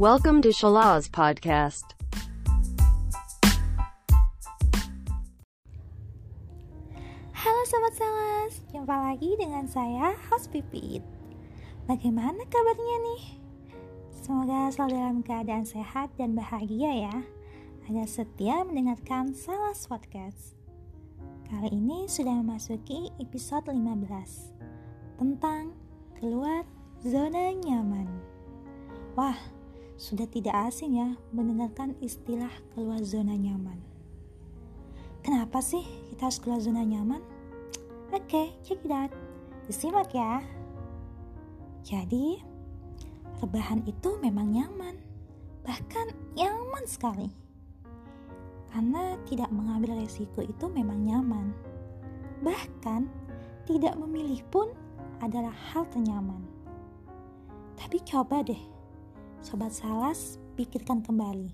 Welcome to Shalaz Podcast. Halo Sobat Salas, jumpa lagi dengan saya, Host Pipit. Bagaimana kabarnya nih? Semoga selalu dalam keadaan sehat dan bahagia ya. Agar setia mendengarkan Salas Podcast. Kali ini sudah memasuki episode 15 Tentang keluar zona nyaman. Wah, sudah tidak asing ya mendengarkan istilah keluar zona nyaman Kenapa sih kita harus keluar zona nyaman? Oke, okay, check it out. Disimak ya. Jadi, rebahan itu memang nyaman. Bahkan nyaman sekali. Karena tidak mengambil resiko itu memang nyaman. Bahkan, tidak memilih pun adalah hal ternyaman. Tapi coba deh, Sobat Salas pikirkan kembali.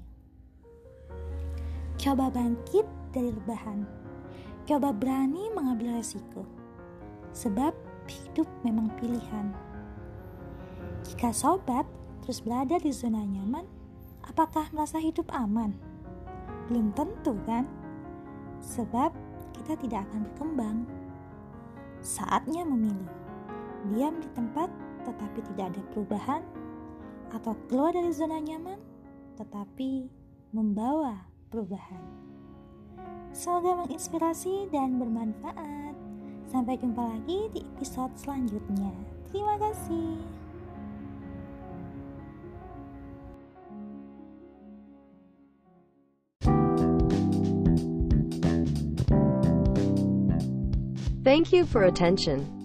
Coba bangkit dari rebahan. Coba berani mengambil resiko. Sebab hidup memang pilihan. Jika sobat terus berada di zona nyaman, apakah merasa hidup aman? Belum tentu kan? Sebab kita tidak akan berkembang. Saatnya memilih. Diam di tempat tetapi tidak ada perubahan atau keluar dari zona nyaman tetapi membawa perubahan. Semoga menginspirasi dan bermanfaat. Sampai jumpa lagi di episode selanjutnya. Terima kasih. Thank you for attention.